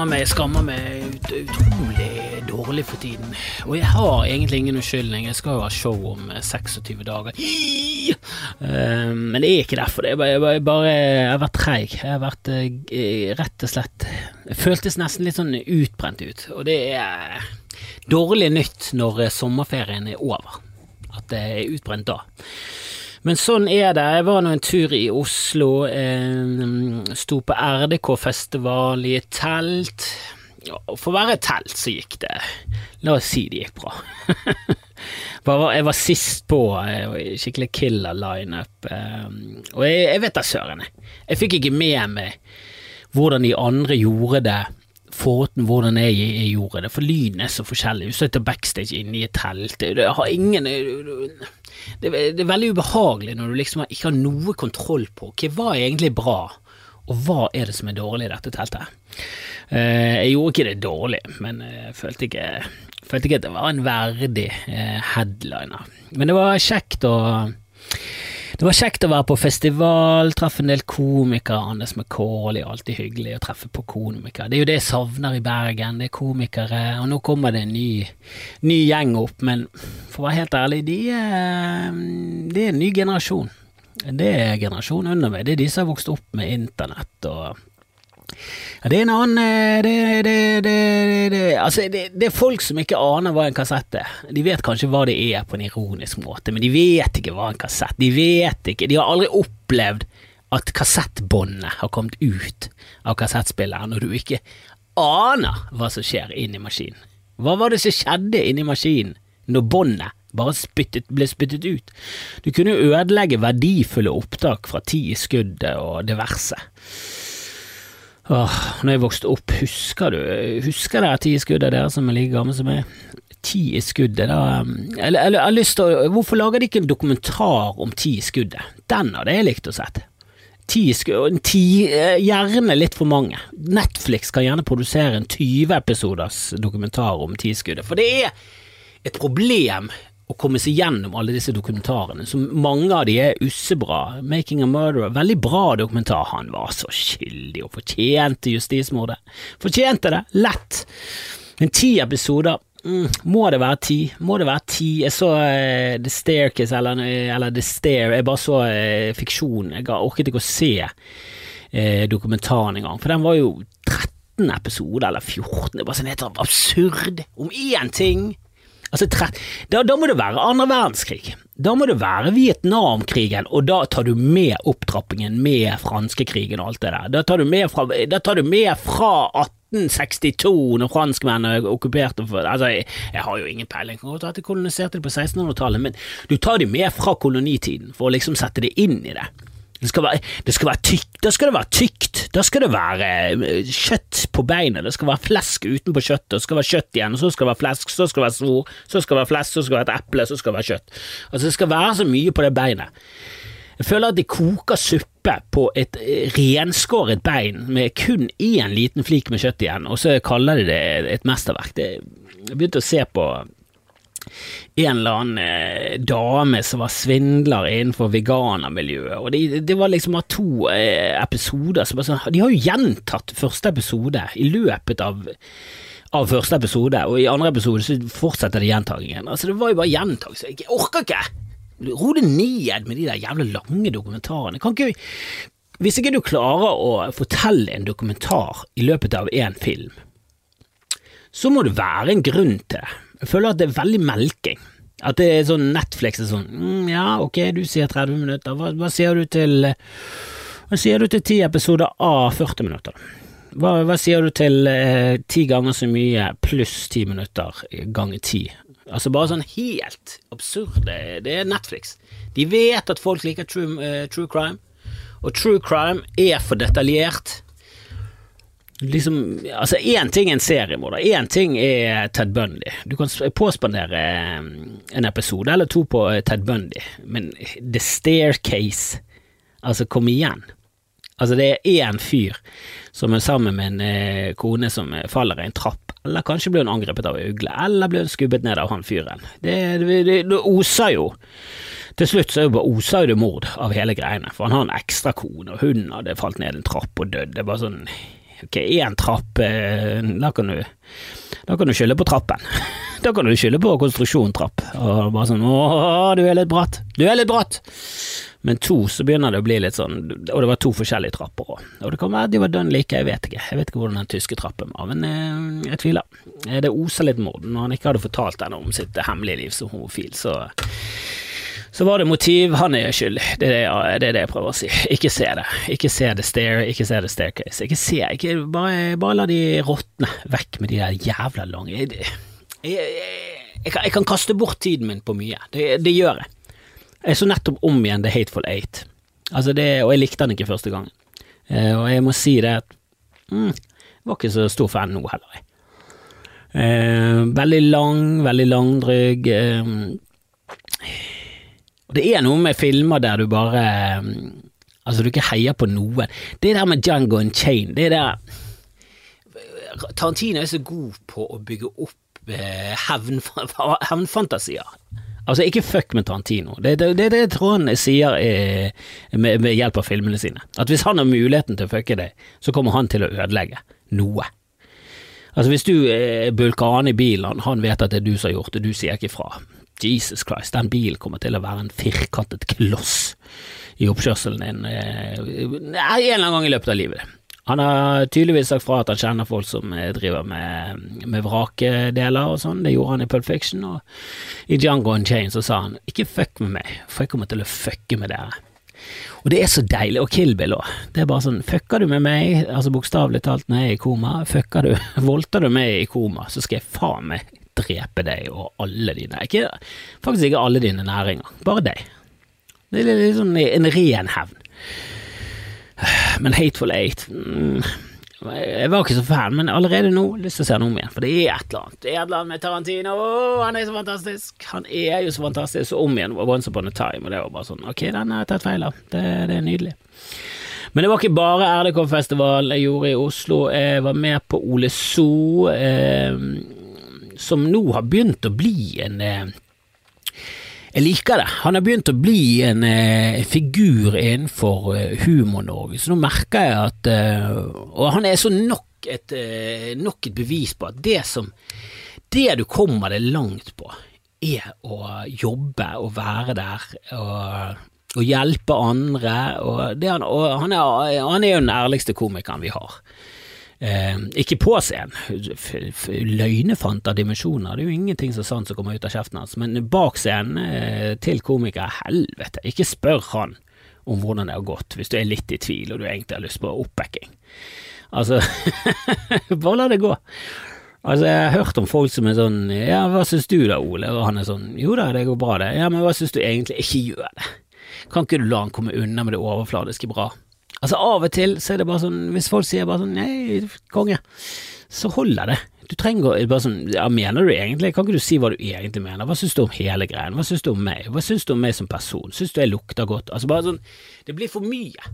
skammer meg, jeg skammer meg ut, utrolig dårlig for tiden. Og jeg har egentlig ingen unnskyldning, jeg skal jo ha show om eh, 26 dager. Uh, men det er ikke derfor, det er bare, jeg, bare, jeg, bare, jeg har vært treig. Jeg har vært uh, rett og slett jeg føltes nesten litt sånn utbrent ut, og det er dårlig nytt når eh, sommerferien er over. At det er utbrent da. Men sånn er det. Jeg var nå en tur i Oslo. Eh, sto på RDK-festival i et telt. Og for å være et telt så gikk det La oss si det gikk bra. jeg var sist på. Skikkelig killer lineup. Eh, og jeg, jeg vet da søren, jeg fikk ikke med meg hvordan de andre gjorde det Foruten hvordan jeg, jeg, gjorde det, for lyden er så forskjellig. Du sitter backstage inne i et telt, det har ingen det, det, er veldig ubehagelig når du liksom ikke har noe kontroll på okay, hva er egentlig bra, og hva er det som er dårlig i dette teltet. Eh, jeg gjorde ikke det dårlig, men jeg følte ikke, følte ikke at det var en verdig eh, headliner. Men det var kjekt å det var kjekt å være på festival, treffe en del komikere. Anders McCauley, alltid hyggelig å treffe på komikere. Det er jo det jeg savner i Bergen, det er komikere. Og nå kommer det en ny, ny gjeng opp, men for å være helt ærlig, de er, de er en ny generasjon. Det er generasjonen under meg. Det er de som har vokst opp med internett og ja, det er en annen eh, det, det, det, altså, det, er folk som ikke aner hva en kassett er. De vet kanskje hva det er på en ironisk måte, men de vet ikke hva en kassett De vet ikke, de har aldri opplevd at kassettbåndet har kommet ut av kassettspilleren, og du ikke aner hva som skjer inni maskinen. Hva var det som skjedde inni maskinen når båndet bare spyttet, ble spyttet ut? Du kunne ødelegge verdifulle opptak fra ti i skuddet og diverse. Åh, når jeg vokste opp, husker du Husker dere skuddet, dere som er like gamle som meg? Ti i skuddet, da eller, eller, jeg har lyst til å Hvorfor lager de ikke en dokumentar om ti i skuddet? Den hadde jeg likt å sett. Ti i skuddet, eh, gjerne litt for mange. Netflix kan gjerne produsere en 20 episoders dokumentar om ti i skuddet, for det er et problem å komme seg gjennom alle disse dokumentarene, som mange av de er ussebra. 'Making a Murderer', veldig bra dokumentar. Han var så skyldig og fortjente justismordet. Fortjente det, lett. Men ti episoder Mm, må det være ti? Må det være ti? Jeg så uh, The Staircase, eller, eller, The Stair, jeg bare så uh, fiksjon. Jeg orket ikke å se uh, dokumentaren engang, for den var jo 13 episoder, eller 14. Det var sånn helt absurd. Om én ting Altså, da, da, må det være andre verdenskrig. Da må det være Vietnamkrigen, og da tar du med opptrappingen med franskekrigen og alt det der. Da tar du med fra, du med fra 1862, når franskmennene okkuperte Altså, jeg, jeg, har jo ingen peiling på at de koloniserte det på 1600-tallet, men du tar det med fra kolonitiden for å liksom sette det inn i det. Det skal, være, det skal være tykt. Da skal det være tykt. Da skal det være eh, kjøtt på beinet. Det skal være flesk utenpå kjøttet. Det skal være kjøtt igjen, så skal det være flesk, så skal det være svor, så skal det være flesk, så skal det være et eple, så skal det være kjøtt. Altså, det skal være så mye på det beinet. Jeg føler at de koker suppe på et eh, renskåret bein med kun én liten flik med kjøtt igjen, og så kaller de det et mesterverk. Jeg begynte å se på en eller annen eh, dame som var svindler innenfor veganermiljøet, og det, det var liksom av to eh, episoder som sånn, De har jo gjentatt første episode i løpet av av første episode, og i andre episode så fortsetter det gjentagingen. Altså, det var jo bare gjentakelse. Jeg orker ikke! Ro det ned med de der jævla lange dokumentarene. Kan ikke Hvis ikke du klarer å fortelle en dokumentar i løpet av én film, så må det være en grunn til det. Jeg føler at det er veldig melking. At det er sånn Netflix er sånn mm, Ja, ok, du sier 30 minutter, hva, hva sier du til Hva sier du til ti episoder av 40 minutter? Hva, hva sier du til eh, ti ganger så mye pluss ti minutter ganger ti? Altså bare sånn helt absurd. Det, er Netflix. De vet at folk liker true, uh, true crime, og true crime er for detaljert liksom Altså, én ting er en seriemorder, én ting er Ted Bundy. Du kan påspandere eh, en episode eller to på eh, Ted Bundy, men The Staircase Altså, kom igjen. Altså, det er én fyr som er sammen med en eh, kone som faller i en trapp, eller kanskje blir hun angrepet av ei ugle, eller blir hun skubbet ned av han fyren. Det, det, det, det oser jo. Til slutt så bare oser jo det mord av hele greiene, for han har en ekstra kone, og hun hadde falt ned en trapp og dødd. Det er bare sånn Ok, én trapp, eh, da kan du da kan du skylde på trappen. Da kan du skylde på konstruksjon trapp. Og bare sånn Å, du er litt bratt. Du er litt bratt! Men to, så begynner det å bli litt sånn Og det var to forskjellige trapper òg. Og det kan være de var dønn like, jeg vet ikke. Jeg vet ikke hvordan den tyske trappen var, men jeg, jeg tviler. Eh, Det oser litt mord. Når han ikke hadde fortalt henne om sitt hemmelige liv som homofil, så så var det motiv, han er skyldig. Det er det, det er det jeg prøver å si. Ikke se det. Ikke se the stair, ikke se the staircase. Ikke se, ikke, bare, bare la de råtne vekk med de der jævla lange Jeg, jeg, jeg, jeg, kan, jeg kaste bort tiden min på mye. Det, det gjør jeg. Jeg så nettopp om igjen The Hateful Eight, altså det, og jeg likte den ikke første gangen. Eh, og jeg må si det at mm, jeg var ikke så stor fan nå heller, jeg. Eh, veldig lang, veldig langdrygg. Eh, og det er noe med filmer der du bare eh, Altså, du ikke heier på noen. Det der med Django and Chain, det der Tarantino er så god på å bygge opp eh, hevnfantasier. Altså, ikke fuck med Tarantino. Det er det, det, han sier eh, med, med hjelp av filmene sine. At hvis han har muligheten til å fucke deg, så kommer han til å ødelegge noe. Altså, hvis du eh, bulker an i bilen, han vet at det er du som har gjort det, du sier ikke fra. Jesus Christ, den bilen kommer til å være en firkantet kloss i oppkjørselen din eh, en eller annen gang i løpet av livet. Han har tydeligvis sagt fra at han kjenner folk som eh, driver med, med vrakedeler og sånn, det gjorde han i Pulp Fiction, og i Django and Chain så sa han ikke fuck med meg, for jeg kommer til å fucke med dere. Og det er så deilig, og Kill Bill òg. Det er bare sånn, fucker du med meg, altså bokstavelig talt når jeg er i koma, fucker du, voldter du meg i koma, så skal jeg faen meg drepe deg og alle dine ikke, Faktisk ikke alle dine næringer, bare deg. Det er litt sånn en ren hevn. Men Hateful Eight mm, Jeg var ikke så fan, men allerede nå lyst til å se den om igjen, for det er et eller annet. Det er et eller annet med Tarantino, Åh, han er så fantastisk! Han er jo så fantastisk, så om igjen Once Upon a Time, og det var bare sånn, ok, den har jeg tatt feil av, det, det er nydelig. Men det var ikke bare RDK-festival jeg gjorde i Oslo, jeg var med på Ole So, eh, som nå har begynt å bli en eh, jeg liker det. Han har begynt å bli en eh, figur innenfor eh, Humor-Norge, så nå merker jeg at eh, Og han er så nok et, eh, nok et bevis på at det som Det du kommer deg langt på, er å jobbe og være der og, og hjelpe andre. Og, han, og han, er, han er jo den ærligste komikeren vi har. Eh, ikke på scenen. Løgnefant av dimensjoner. Det er jo ingenting så sant som kommer ut av kjeften hans. Men bak scenen, eh, til komikere, helvete, ikke spør han om hvordan det har gått, hvis du er litt i tvil og du egentlig har lyst på oppbacking. Altså, bare la det gå. Altså, jeg har hørt om folk som er sånn ja, hva syns du da, Ole? Og han er sånn jo da, det går bra det. Ja, men hva syns du egentlig? Ikke gjør det. Kan ikke du la han komme unna med det overfladiske bra? Altså Av og til så er det bare sånn, hvis folk sier bare sånn nei, konge, så holder det. Du trenger å bare sånn, ja, mener du egentlig, kan ikke du si hva du egentlig mener, hva syns du om hele greien, hva syns du om meg, hva syns du om meg som person, syns du jeg lukter godt, altså bare sånn, det blir for mye.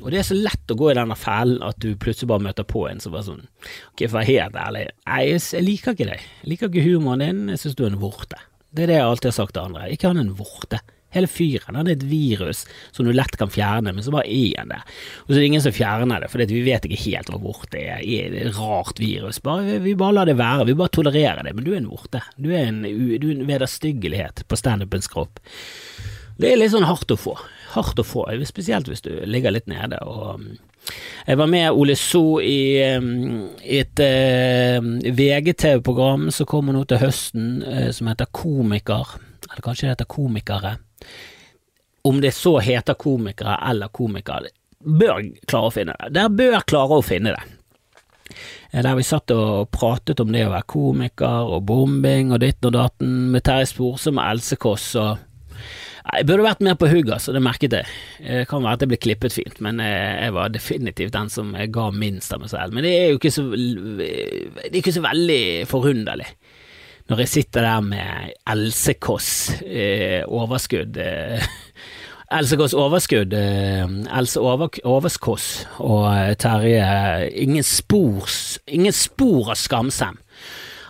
Og det er så lett å gå i denne fellen at du plutselig bare møter på en som bare sånn, ok, for å være helt ærlig, nei, jeg liker ikke deg, jeg liker ikke humoren din, jeg syns du er en vorte. Det er det jeg alltid har sagt til andre, ikke han en vorte. Hele fyren Det er et virus som du lett kan fjerne, men så bare er han det. Og så er det ingen som fjerner det, for vi vet ikke helt hvor vorte er. Det er et rart virus. Bare, vi bare lar det være, vi bare tolererer det. Men du er en vorte. Du er en, en vederstyggelighet på standupens kropp. Det er litt sånn hardt å få. Hardt å få, spesielt hvis du ligger litt nede. og um, jeg var med Ole So i, um, et uh, VGTV-program som kommer nå til høsten, uh, som heter Komiker. Eller kanskje det heter Komikere. Om det så heter komikere eller komikere, bør klare å finne det. Dere bør klare å finne det. Der vi satt og pratet om det å være komiker og bombing og ditten og datten med Terje Sporsem og Else Kåss og jeg burde vært mer på hugget, så det merket jeg. Det kan være at det ble klippet fint, men jeg var definitivt den som ga minst av meg selv. Men det er jo ikke så, det er ikke så veldig forunderlig når jeg sitter der med Else Kåss eh, overskudd eh, Else Kåss overskudd, eh, Else over, Overskåss og eh, Terje Ingen spor, ingen spor av skamsem.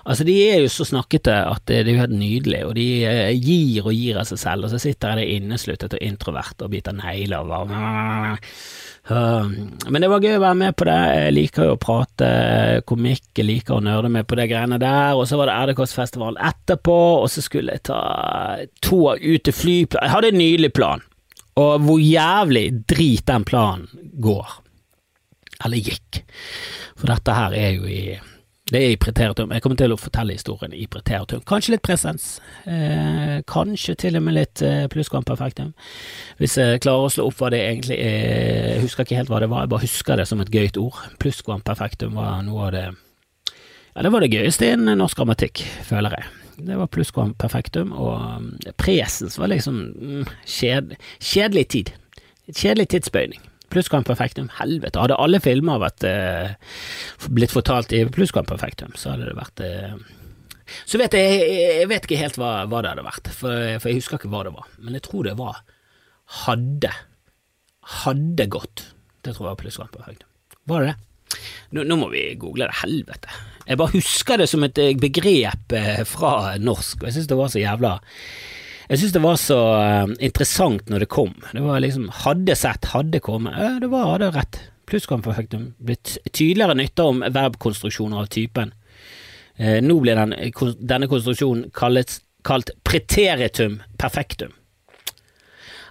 Altså, de er jo så snakkete at det, er jo helt nydelig, og de eh, gir og gir av seg selv, og så sitter jeg der innesluttet og introvert og biter negler og bare men det var gøy å være med på det. Jeg liker jo å prate komikk, jeg liker å nerde med på det greiene der. Og så var det RDKs-festivalen etterpå, og så skulle jeg ta tog ut til flyplass Jeg hadde en nydelig plan, og hvor jævlig drit den planen går. Eller gikk. For dette her er jo i det er i preteritum. Jeg kommer til å fortelle historien i preteritum. Kanskje litt presens. Eh, kanskje til og med litt eh, plusskvamperfektum. Hvis jeg klarer å slå opp hva det egentlig er. Jeg husker ikke helt hva det var, jeg bare husker det som et gøyt ord. Plusskvamperfektum var noe av det Ja, det var det gøyeste innen norsk grammatikk, føler jeg. Det var plusskvamperfektum, og presens var liksom mm, kjed, kjedelig tid. Kjedelig tidsbøyning. Plusskvamperfektum, helvete, hadde alle filmer vært eh, blitt fortalt i plusskvamperfektum, så hadde det vært eh, Så vet jeg, jeg vet ikke helt hva, hva det hadde vært, for, for, jeg husker ikke hva det var, men jeg tror det var hadde. Hadde gått. Det tror jeg var plusskvamperfektum. Var det det? Nå, nå, må vi google det, helvete. Jeg bare husker det som et eh, begrep eh, fra norsk, og jeg synes det var så jævla jeg syns det var så uh, interessant når det kom. Det var liksom Hadde sett, hadde kommet. Ja, det var hadde rett. Plusskvamperfektum. Blitt tydeligere nytte om verbkonstruksjoner av typen. Uh, nå blir den, denne konstruksjonen kallet, kalt preteritum perfektum.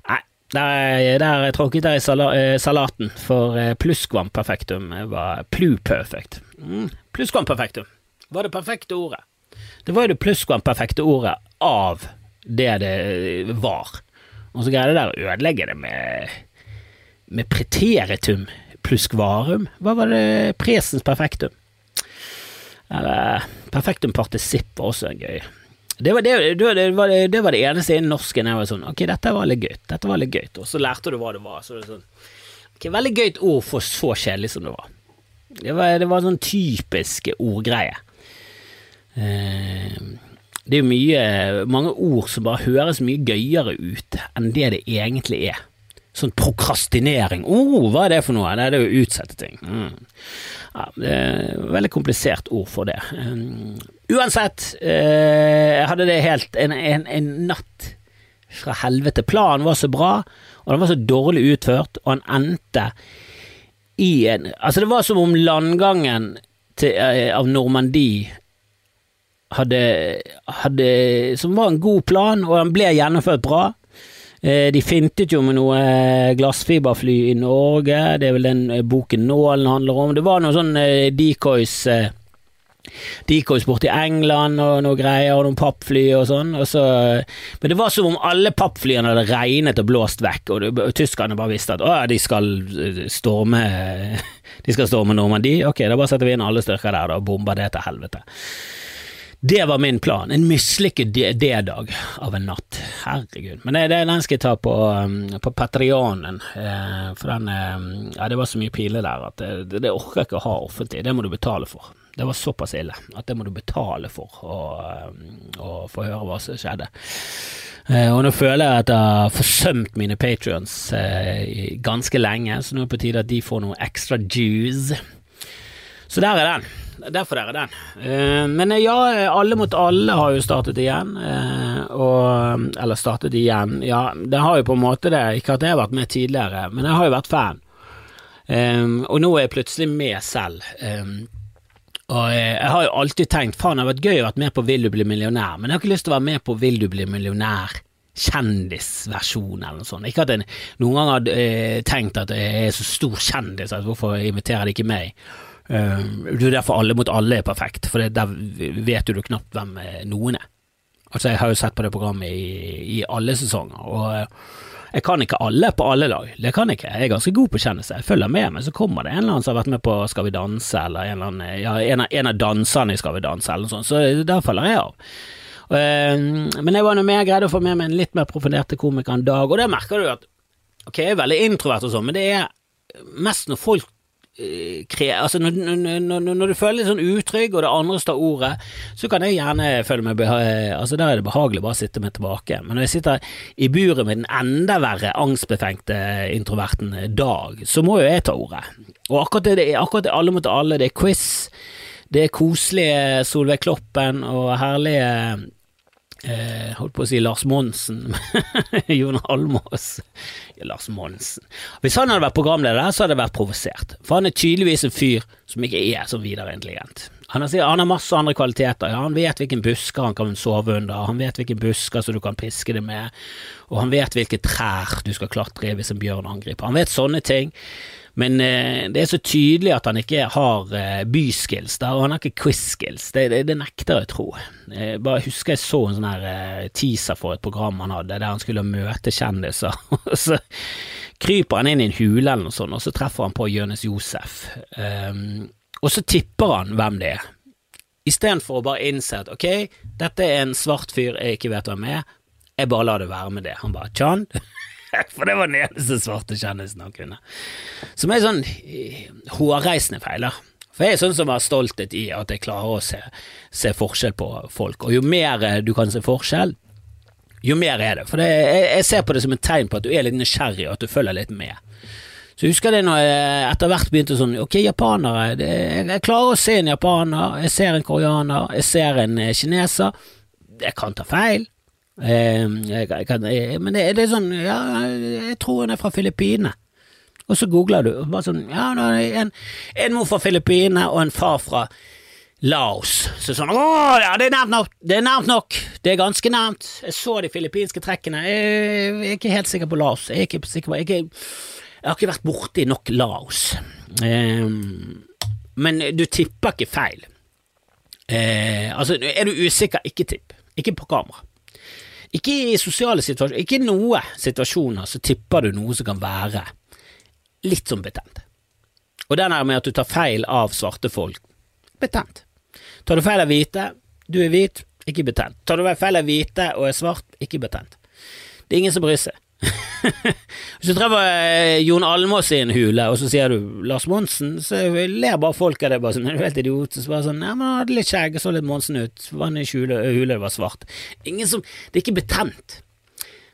Nei, der, der tråkket jeg i uh, salaten, for plusskvamperfektum var pluperfekt. Mm, plusskvamperfektum var det perfekte ordet. Det var jo det plusskvamperfekte ordet av det det var. Og så greier det der å ødelegge det med, med preteritum pluss kvarum. Hva var det presens perfektum? Eller perfektum partisipp var også gøy. Det var det, det, var, det var det, eneste innen norsken jeg var sånn Ok, dette var litt gøy. Dette var litt gøy. Og så lærte du hva det var. Så det sånn Ok, veldig gøyt ord for så kjedelig som det var. Det var, det var sånn typisk ordgreie. Eh, det er jo mye, mange ord som bare høres mye gøyere ut enn det det egentlig er. Sånn prokrastinering. oh, hva er det for noe? Det er jo å utsette ting. Mm. Ja, det er veldig komplisert ord for det. Um, uansett, eh, jeg hadde det helt en, en, en, natt fra helvete. Planen var så bra, og den var så dårlig utført, og han endte i en Altså, det var som om landgangen til, eh, av Normandie hadde, hadde, som var en god plan, og den ble gjennomført bra. Eh, de fintet jo med noe eh, glassfiberfly i Norge, det er vel den eh, boken Nålen handler om. Det var noen sånne decoys Decoys borti England og noe greier, og noen pappfly og sånn. Og så, men det var som om alle pappflyene hadde regnet og blåst vekk, og, det, og tyskerne bare visste at å, de skal storme De skal storme Normandie. Ok, da bare setter vi inn alle styrker der da, og bomber det til helvete. Det var min plan. En mislykket D-dag av en natt. Herregud. Men det, den skal jeg ta på, um, på Patrionen, eh, for den eh, Ja, det var så mye piler der at det, det orker jeg ikke å ha offentlig. Det må du betale for. Det var såpass ille at det må du betale for å, um, få høre hva som skjedde. Eh, og nå føler jeg at jeg har forsømt mine patrions ganske lenge, så nå er det på tide at de får noe ekstra juice. Så der er den. Derfor er den. Uh, men eh, ja, Alle mot alle har jo startet igjen. Uh, og, eller startet igjen, ja. Det har jo på en måte det. Ikke at jeg har vært med tidligere, men jeg har jo vært fan. Og nå er jeg plutselig med selv. Og jeg, har jo alltid tenkt faen, det har vært gøy å være med på Vil du bli millionær, men jeg har ikke lyst til å være med på Vil du bli millionær kjendisversjon eller noe sånt. Ikke at jeg noen gang har eh, tenkt at jeg er så stor kjendis, at hvorfor inviterer de ikke meg? Uh, det er derfor alle mot alle er perfekt, for der vet du knapt hvem eh, noen er. Altså, jeg har jo sett på det programmet i, i alle sesonger, og uh, jeg kan ikke alle på alle lag. Det kan jeg ikke. Jeg er ganske god på kjennelse. Jeg følger med, men så kommer det en eller annen som har vært med på Skal vi danse, eller en, eller annen, ja, en, av, en av danserne i Skal vi danse, eller noe sånt, så der følger jeg av. Men jeg var noe mer greide å få med meg en litt mer profilerte komiker en dag, og der merker du at ok, jeg er veldig introvert og sånn, men det er mest når folk Eh, altså når, når, når, du føler deg sånn utrygg, og det andre står ordet, så kan jeg gjerne føle meg Altså Der er det behagelig bare å sitte meg tilbake. Men når jeg sitter i buret med den enda verre angstbefengte introverten Dag, så må jo jeg ta ordet. Og akkurat det, akkurat det alle mot alle, det er quiz, Det er koselige Solveig Kloppen og herlige eh, holdt på å si Lars Monsen, Jon Almås ja, Lars Monsen Hvis han hadde vært programleder, så hadde jeg vært provosert, for han er tydeligvis en fyr som ikke er så videre intelligent. Han har, han har masse andre kvaliteter. Ja, han vet hvilken busker han kan sove under, han vet hvilke busker som du kan piske det med, og han vet hvilke trær du skal klatre i hvis en bjørn angriper. Han vet sånne ting. Men eh, det er så tydelig at han ikke har eh, byskills, der, og han har ikke quiz-skills. Det, det, det, nekter jeg å tro. Jeg bare husker jeg så en sånn her eh, teaser for et program han hadde, der han skulle møte kjendiser, og så kryper han inn i en hule eller noe sånt, og så treffer han på Jonis Josef. Um, og så tipper han hvem det er, istedenfor å bare innse at ok, dette er en svart fyr jeg ikke vet hvem er, jeg bare lar det være med det. Han bare Chan? For det var den eneste svarte kjendisen han kunne. Som er sånn eh, hårreisende feil. For jeg er sånn som har stolthet i at jeg klarer å se, se, forskjell på folk, og jo mer du kan se forskjell, jo mer er det. For det, jeg, jeg, ser på det som et tegn på at du er litt nysgjerrig, og at du følger litt med. Så jeg husker det når jeg etter hvert begynte sånn Ok, japanere. Det, jeg klarer å se en japaner, jeg ser en koreaner, jeg ser en eh, kineser. Jeg kan ta feil. Eh, kan, jeg, men det, det, er sånn Ja, jeg tror hun er fra Filippinene. Og så googler du, og bare sånn Ja, en, en mor fra Filippinene og en far fra Laos. Så sånn Å ja, det er nærmt nok! Det er nærmt nok! Det er ganske nærmt. Jeg så de filippinske trekkene. Jeg, er ikke helt sikker på Laos. Jeg er ikke på jeg, er, jeg har ikke vært borti nok Laos. Eh, men du tipper ikke feil. Eh, altså, er du usikker, ikke tipp. Ikke på kamera. Ikke i sosiale situasjoner, ikke i noen situasjoner så tipper du noe som kan være litt som betent. Og den her med at du tar feil av svarte folk, betent. Tar du feil av hvite, du er hvit, ikke betent. Tar du feil av hvite og er svart, ikke betent. Det er ingen som bryr seg. Hvis du treffer eh, Jon Almås i en hule, og så sier du Lars Monsen, så ler bare folk av det. bare sånn, er du helt idiot? Så bare sånn, ja, men han hadde litt skjegg, så litt Monsen ut, Vann i hule, hule, var svart. Ingen som, Det er ikke betent.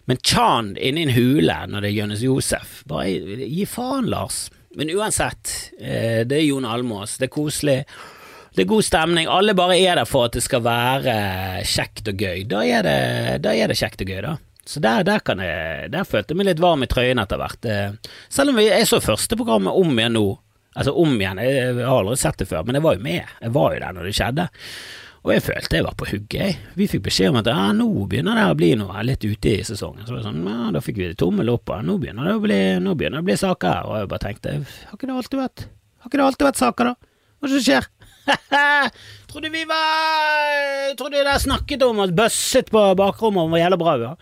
Men Chan inni en hule når det er Jonis Josef, bare gi faen, Lars. Men uansett, eh, det er Jon Almås, det er koselig. Det er god stemning. Alle bare er der for at det skal være kjekt og gøy. Da er det, da er det kjekt og gøy, da. Så der, der, jeg, der, følte jeg meg litt varm i trøyen etter hvert. Eh, selv om jeg så første programmet om igjen nå. Altså om igjen, jeg, har aldri sett det før, men jeg var jo med. Jeg var jo der når det skjedde. Og jeg følte jeg var på hugget. Vi fikk beskjed om at ja, nå begynner det å bli noe litt ute i sesongen. Så det sånn, ja, da fikk vi tommel opp, og nå begynner det å bli, nå det å bli saker. Og jeg bare tenkte, har ikke det alltid vært, har ikke det alltid vært saker, da? Hva er det som skjer? trodde vi var Trodde det snakket om at bøsset på bakrommet var jævla bra. Ja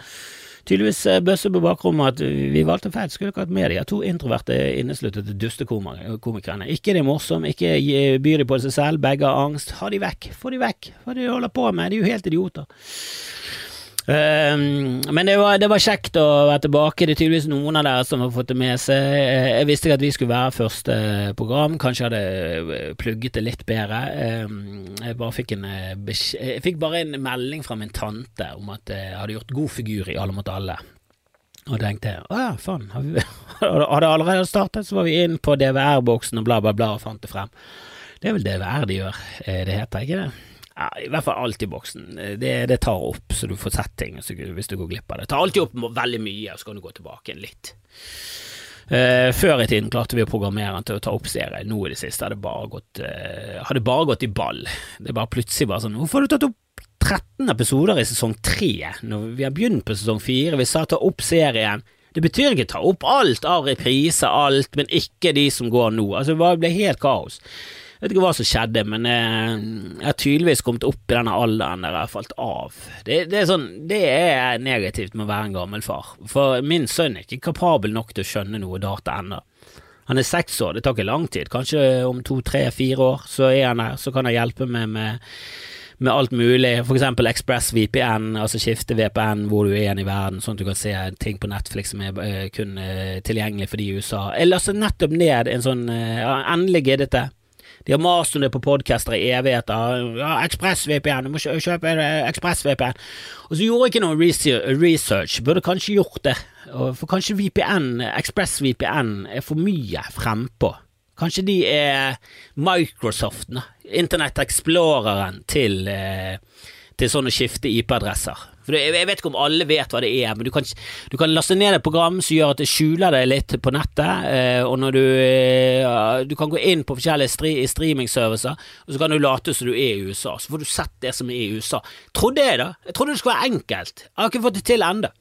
tydeligvis eh, bøsse på bakrommet at vi valgte feil. Skulle ikke hatt med de to introverte, innesluttede dustekomikerne. Ikke de morsomme, ikke byr de på seg selv, begge har angst. Ha de vekk, få de vekk. Hva de holder på med? De er jo helt idioter. Um, men det var, det var, kjekt å være tilbake. Det er tydeligvis noen av dere som har fått det med seg. Jeg visste ikke at vi skulle være første program. Kanskje hadde eh, plugget det litt bedre. Um, jeg, bare fikk en, eh, jeg fikk bare en melding fra min tante om at jeg hadde gjort god figur i Alle mot alle. Og tenkte å ja, faen, hadde allerede startet, så var vi inn på DVR-boksen og bla, bla, bla og fant det frem. Det er vel DVR de gjør, eh, det heter ikke det? Ja, I hvert fall alt i boksen. Det, det tar opp så du får sett ting hvis du går glipp av det. Tar alltid opp veldig mye, og så kan du gå tilbake igjen litt. Uh, før i tiden klarte vi å programmere den til å ta opp serier. Nå i det siste hadde det bare gått, uh, bare gått i ball. Det er bare plutselig bare sånn Hvorfor har du tatt opp 13 episoder i sesong 3 når vi har begynt på sesong 4? Vi sa ta opp serien. Det betyr ikke ta opp alt av repriser, alt, men ikke de som går nå. Altså, det ble helt kaos. Jeg vet ikke hva som skjedde, men jeg, jeg har tydeligvis kommet opp i denne alderen der jeg har falt av. Det, det, er sånn, det er negativt med å være en gammel far, for min sønn er ikke kapabel nok til å skjønne noe data ennå. Han er seks år, det tar ikke lang tid, kanskje om to, tre, fire år så er han her, så kan jeg hjelpe meg med, med alt mulig, eksempel Express VPN, altså skifte VPN hvor du er igjen i verden, sånn at du kan se ting på Netflix som er uh, kun uh, tilgjengelig for de i USA. Jeg lastet nettopp ned en sånn ja, Endelig giddet det. De har mast om det på podcaster i evigheter. Ja, ExpressVPN, du må kjøpe ExpressVPN. Og så gjorde jeg ikke noe research, burde kanskje gjort det. For kanskje VPN, ExpressVPN, er for mye frempå Kanskje de er Microsoften, Internett Exploreren til, eh, til sånne skifte IP-adresser. For Jeg vet ikke om alle vet hva det er, men du kan, du kan laste ned et program som gjør at det skjuler deg litt på nettet. Eh, og når du, eh, du kan gå inn på forskjellige streamingservicer, og så kan du late som du er i USA. Så får du sett det som er i USA. Trodde jeg, da. Jeg trodde det skulle være enkelt. Jeg har ikke fått det til ennå.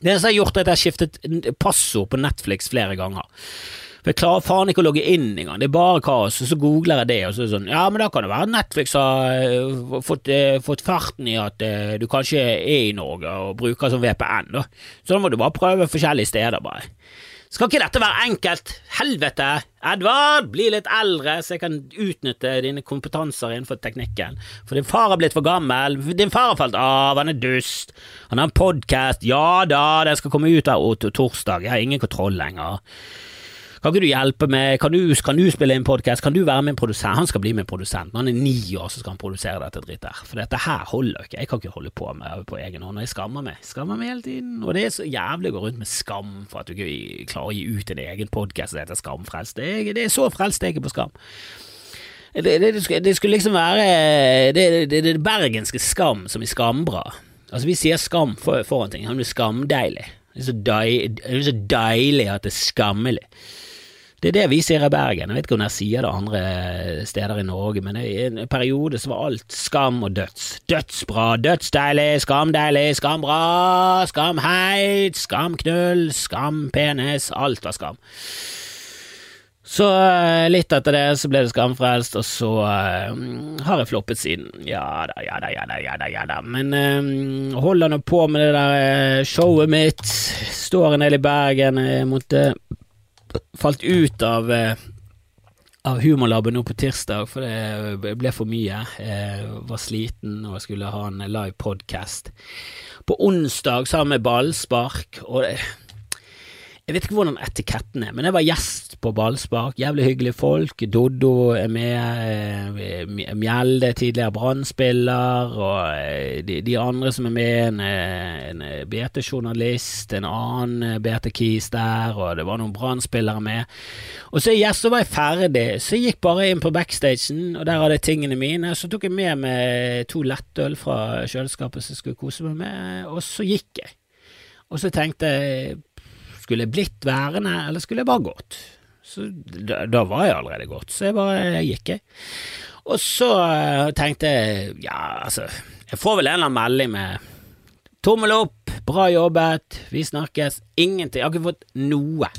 Det som har gjort, at jeg har skiftet passord på Netflix flere ganger. For jeg klarer faen ikke å logge inn engang, det er bare kaos. Og så googler jeg det, og så er det sånn Ja, men da kan det være Netflix har uh, fått, uh, fått, farten i at uh, du kanskje er i Norge og bruker som VPN, da. Så da må du bare prøve forskjellige steder, bare. Skal ikke dette være enkelt? Helvete! Edvard, bli litt eldre, så jeg kan utnytte dine kompetanser innenfor teknikken. For din far har blitt for gammel. Din far har falt av, han er dust. Han har en podkast. Ja da, den skal komme ut av torsdag. Jeg har ingen kontroll lenger. Kan ikke du hjelpe meg, kan du, kan du spille inn podkast, kan du være min produsent? Han skal bli min produsent. Når han er ni år, så skal han produsere dette dritt der. For dette her holder ikke. Jeg kan ikke holde på med på egen hånd. Jeg skammer meg. Skammer meg hele tiden. Og det er så jævlig å gå rundt med skam for at du ikke klarer å gi ut en egen podkast som heter Skamfrelst. Det, er, det er så frelst jeg er på skam. Det, det, det, skulle, liksom være det, det, bergenske skam som i Skambra. Altså, vi sier skam for, foran ting. Han blir skamdeilig. Det er, så deilig, det er så deilig at det er skammelig. Det er det vi sier i Bergen. Jeg vet ikke om jeg sier det andre steder i Norge, men i en periode så var alt skam og døds. Dødsbra, dødsdeilig, skamdeilig, skambra, skamheit, skamknull, skampenis. Alt var skam. Så eh, litt etter det så ble det Skamfrelst, og så uh, har jeg floppet siden. Ja da, ja da, ja da, ja da. Ja da. Men uh, holder nå på med det der showet mitt. Står en del i Bergen. Jeg måtte falt ut av eh, av Humorlaben nå på tirsdag, for det ble for mye. Jeg var sliten og skulle ha en live podcast. På onsdag sammen med ballspark, og jeg vet ikke hvordan etiketten er, men jeg var gjest på ballspark. Jævlig hyggelige folk. Doddo er med. Eh, Mjelde, tidligere Brann-spiller. Og eh, de, de, andre som er med, en, eh, en BT-journalist, en annen BT-kis der, og det var noen Brann-spillere med. Og så yes, så var jeg ferdig, så jeg gikk bare inn på backstagen, og der hadde jeg tingene mine. Så tok jeg med meg to lettøl fra kjøleskapet som jeg skulle kose meg med, og så gikk jeg. Og så tenkte jeg skulle jeg blitt værende, eller skulle jeg bare gått? Så da, da var jeg allerede gått, så jeg bare gikk, jeg. Og så uh, tenkte jeg, ja, altså, jeg får vel en eller annen melding med tommel opp, bra jobbet, vi snakkes, ingenting, jeg har ikke fått noe.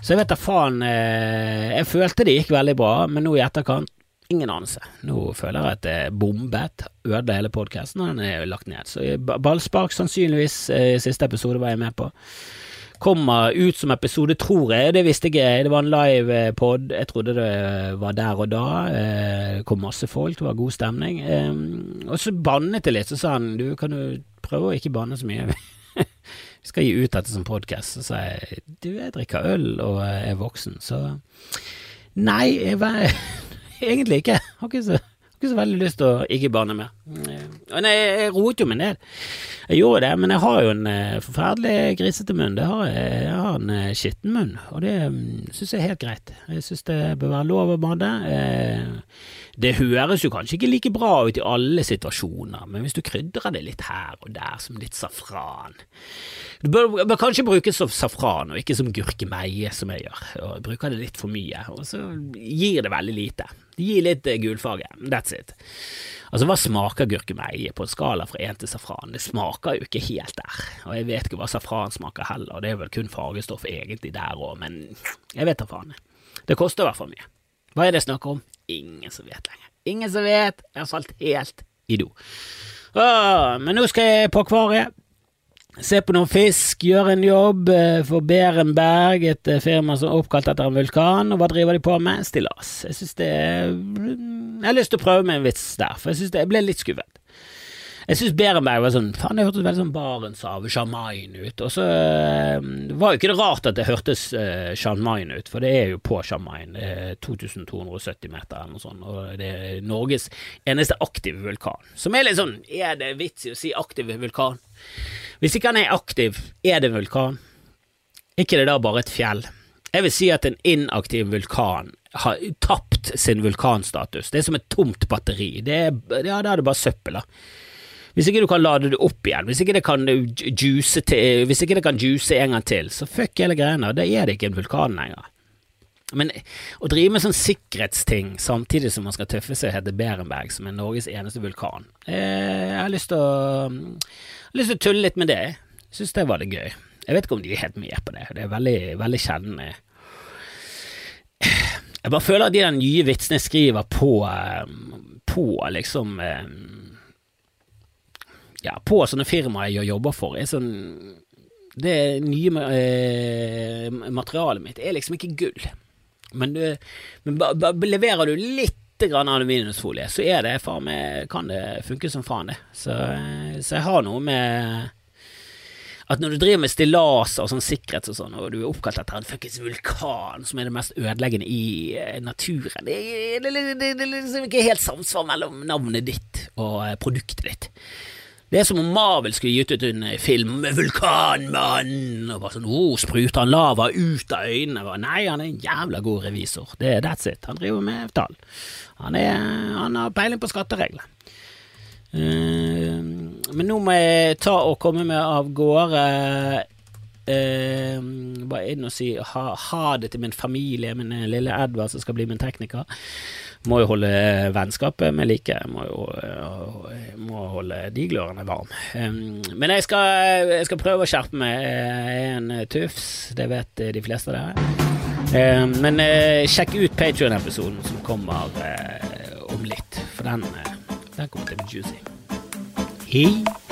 Så jeg vet da faen, uh, jeg følte det gikk veldig bra, men nå i etterkant, ingen anelse. Nå føler jeg at er bombet, ødela hele podkasten, og den er lagt ned. Så ballspark sannsynligvis, uh, siste episode var jeg med på kommer ut som episode, tror jeg. Det visste jeg. Det var en live eh, pod. Jeg trodde det var der og da. Eh, det kom masse folk, det var god stemning. Og så bannet jeg litt, så sa han du, kan du prøve å ikke banne så mye. Vi skal gi ut dette som podkast. Så sa jeg du, jeg drikker øl og er voksen, så Nei, jeg egentlig ikke. Har ikke så ikke så veldig lyst til å ikke bane mer. Nei, jeg roet jo meg ned. Jeg gjorde det, men jeg har jo en uh, forferdelig grisete munn. Har jeg. jeg har en uh, skitten munn, og det um, syns jeg er helt greit. Jeg syns det bør være lov å bade. Uh, det høres jo kanskje ikke like bra ut i alle situasjoner, men hvis du krydrer det litt her og der som litt safran Du bør, bør kanskje bruke som safran og ikke som gurkemeie, som jeg gjør. Og bruker det litt for mye, og så gir det veldig lite. Gir litt gulfarge. That's it. Altså, hva smaker gurkemeie på en skala fra én til safran? Det smaker jo ikke helt der, og jeg vet ikke hva safran smaker heller, det er vel kun fargestoff egentlig der òg, men jeg vet da faen. Det koster i hvert fall mye. Hva er det jeg snakker om? Ingen som vet lenger. Ingen som vet, jeg har falt helt i do. Åh, men nå skal jeg på akvariet. Se på noen fisk, gjøre en jobb eh, for Berenberg, et eh, firma som er oppkalt etter en vulkan. Og hva driver de på med? Stillas. Jeg synes det Jeg har lyst til å prøve med en vits der, for jeg synes det, jeg ble litt skuffet. Jeg syns Berenberg var sånn Faen, det hørtes veldig sånn Barentshavet, Jan Mayen ut. Og så uh, var jo ikke det rart at det hørtes uh, Mayen ut, for det er jo på Jan Mayen. Det er 2270 meter eller noe sånt, og det er Norges eneste aktive vulkan. Som er litt sånn Er det vits i å si aktiv vulkan? Hvis ikke han er aktiv, er det vulkan? ikke det da bare et fjell? Jeg vil si at en inaktiv vulkan har tapt sin vulkanstatus. Det er som et tomt batteri. Det er, ja, da er det bare søppel, da. Hvis ikke du kan lade det opp igjen, hvis ikke det kan juice, til, hvis ikke det kan juice en gang til, så fuck hele greiene. Da er det ikke en vulkan lenger. Men å drive med sånn sikkerhetsting samtidig som man skal tøffe seg og hete Berenberg, som er Norges eneste vulkan eh, Jeg har lyst til å, lyst til å tulle litt med det. Syns det var litt gøy. Jeg vet ikke om de er helt med på det. Det er veldig, veldig kjennende. Jeg bare føler at de nye vitsene jeg skriver på, eh, på liksom eh, Ja, på sånne firmaer jeg jobber for, er sånn Det nye eh, materialet mitt er liksom ikke gull. Men, du, men ba, ba, leverer du litt grann aluminiumsfolie, så er det faen meg Kan det funke som faen, det. Så, så, jeg har noe med at når du driver med stillaser og sånn sikkerhet og sånn, og du er oppkalt etter en fuckings vulkan som er det mest ødeleggende i eh, naturen Det er liksom ikke helt samsvar mellom navnet ditt og eh, produktet ditt. Det er som om Marvel skulle gitt ut en film med Vulkanmann, og bare sånn oh, spruter han lava ut av øynene? Og nei, han er en jævla god revisor. Det, er that's it. Han driver med tall. Han, han har peiling på skatteregler. Uh, men nå må jeg ta og komme meg av gårde. Uh, bare inn og si ha, ha, det til min familie, min lille Edvard som skal bli min tekniker. Må jo holde vennskapet med like. Må jo uh, må holde de glørne varme. Men jeg skal, jeg skal, prøve å skjerpe meg. Jeg er en tufs, det vet de fleste av dere. Men sjekk ut Patrion-episoden som kommer om litt, for den, den kommer til å bli juicy. Hei!